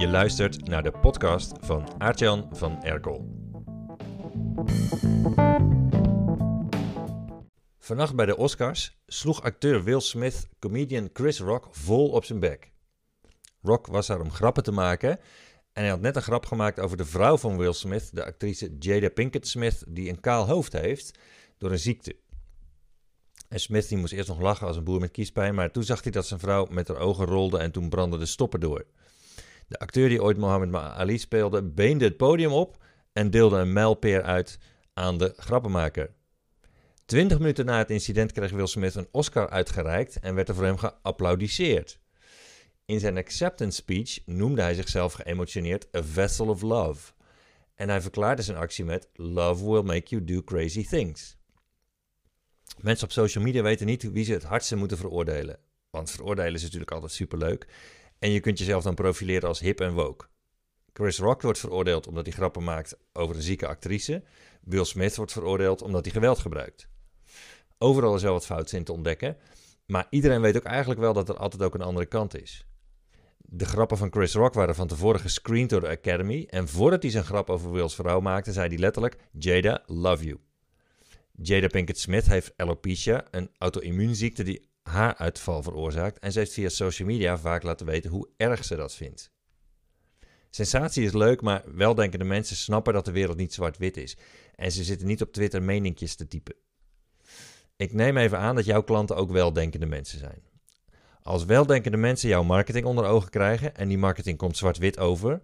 Je luistert naar de podcast van Aartjan van Erkel. Vannacht bij de Oscars sloeg acteur Will Smith comedian Chris Rock vol op zijn bek. Rock was daar om grappen te maken en hij had net een grap gemaakt over de vrouw van Will Smith, de actrice Jada Pinkett Smith, die een kaal hoofd heeft door een ziekte. En Smith die moest eerst nog lachen als een boer met kiespijn, maar toen zag hij dat zijn vrouw met haar ogen rolde en toen brandde de stoppen door. De acteur die ooit Mohammed Ali speelde, beende het podium op en deelde een mijlpeer uit aan de grappenmaker. Twintig minuten na het incident kreeg Will Smith een Oscar uitgereikt en werd er voor hem geapplaudiseerd. In zijn acceptance speech noemde hij zichzelf geëmotioneerd a vessel of love. En hij verklaarde zijn actie met Love will make you do crazy things. Mensen op social media weten niet wie ze het hardste moeten veroordelen. Want veroordelen is natuurlijk altijd superleuk. En je kunt jezelf dan profileren als hip en woke. Chris Rock wordt veroordeeld omdat hij grappen maakt over een zieke actrice. Will Smith wordt veroordeeld omdat hij geweld gebruikt. Overal is wel wat fout in te ontdekken. Maar iedereen weet ook eigenlijk wel dat er altijd ook een andere kant is. De grappen van Chris Rock waren van tevoren gescreend door de Academy. En voordat hij zijn grap over Will's vrouw maakte, zei hij letterlijk: Jada, love you. Jada Pinkett Smith heeft alopecia, een auto-immuunziekte die haaruitval veroorzaakt. En ze heeft via social media vaak laten weten hoe erg ze dat vindt. Sensatie is leuk, maar weldenkende mensen snappen dat de wereld niet zwart-wit is. En ze zitten niet op Twitter meninkjes te typen. Ik neem even aan dat jouw klanten ook weldenkende mensen zijn. Als weldenkende mensen jouw marketing onder ogen krijgen en die marketing komt zwart-wit over,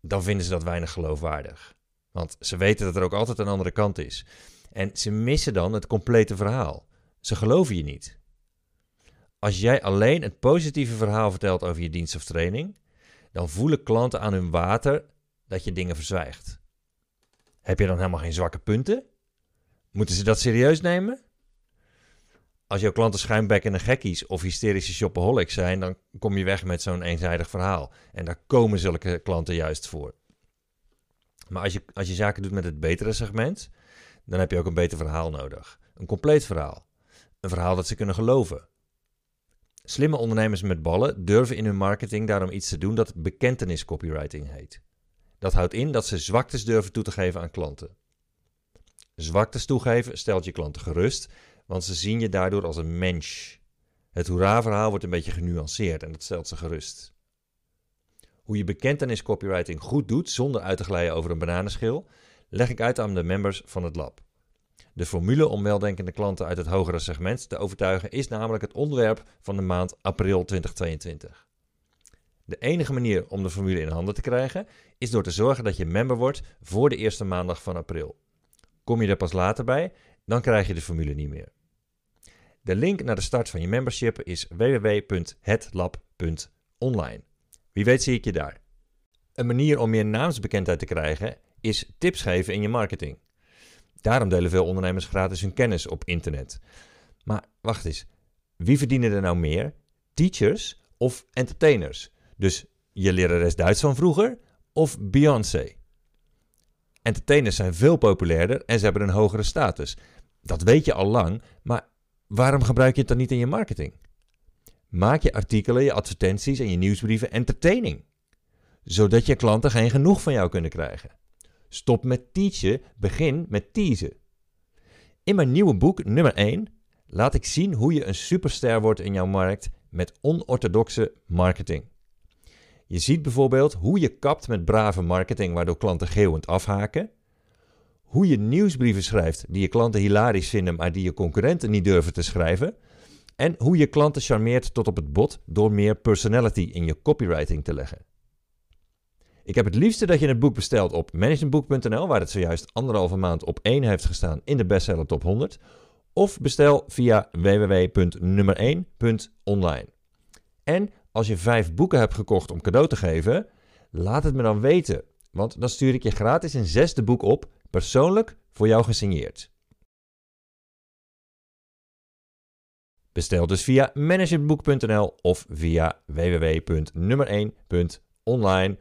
dan vinden ze dat weinig geloofwaardig. Want ze weten dat er ook altijd een andere kant is. En ze missen dan het complete verhaal. Ze geloven je niet. Als jij alleen het positieve verhaal vertelt over je dienst of training, dan voelen klanten aan hun water dat je dingen verzwijgt. Heb je dan helemaal geen zwakke punten? Moeten ze dat serieus nemen? Als jouw klanten schuimbekkende gekkies of hysterische shopaholics zijn, dan kom je weg met zo'n eenzijdig verhaal. En daar komen zulke klanten juist voor. Maar als je, als je zaken doet met het betere segment, dan heb je ook een beter verhaal nodig. Een compleet verhaal. Een verhaal dat ze kunnen geloven. Slimme ondernemers met ballen durven in hun marketing daarom iets te doen dat bekentenis copywriting heet. Dat houdt in dat ze zwaktes durven toe te geven aan klanten. Zwaktes toegeven stelt je klanten gerust, want ze zien je daardoor als een mens. Het hoera-verhaal wordt een beetje genuanceerd en dat stelt ze gerust. Hoe je bekentenis copywriting goed doet zonder uit te glijden over een bananenschil, leg ik uit aan de members van het lab. De formule om weldenkende klanten uit het hogere segment te overtuigen is namelijk het onderwerp van de maand april 2022. De enige manier om de formule in handen te krijgen is door te zorgen dat je member wordt voor de eerste maandag van april. Kom je er pas later bij, dan krijg je de formule niet meer. De link naar de start van je membership is www.hetlab.online. Wie weet zie ik je daar. Een manier om meer naamsbekendheid te krijgen is tips geven in je marketing. Daarom delen veel ondernemers gratis hun kennis op internet. Maar wacht eens, wie verdienen er nou meer? Teachers of entertainers? Dus je lerares Duits van vroeger of Beyoncé? Entertainers zijn veel populairder en ze hebben een hogere status. Dat weet je al lang, maar waarom gebruik je het dan niet in je marketing? Maak je artikelen, je advertenties en je nieuwsbrieven entertaining, zodat je klanten geen genoeg van jou kunnen krijgen. Stop met teachen, begin met teasen. In mijn nieuwe boek, nummer 1, laat ik zien hoe je een superster wordt in jouw markt met onorthodoxe marketing. Je ziet bijvoorbeeld hoe je kapt met brave marketing waardoor klanten geeuwend afhaken. Hoe je nieuwsbrieven schrijft die je klanten hilarisch vinden, maar die je concurrenten niet durven te schrijven. En hoe je klanten charmeert tot op het bot door meer personality in je copywriting te leggen. Ik heb het liefste dat je het boek bestelt op managementboek.nl, waar het zojuist anderhalve maand op 1 heeft gestaan in de bestseller top 100. Of bestel via www.nummer1.online. En als je vijf boeken hebt gekocht om cadeau te geven, laat het me dan weten. Want dan stuur ik je gratis een zesde boek op, persoonlijk voor jou gesigneerd. Bestel dus via managementboek.nl of via www.nummer1.online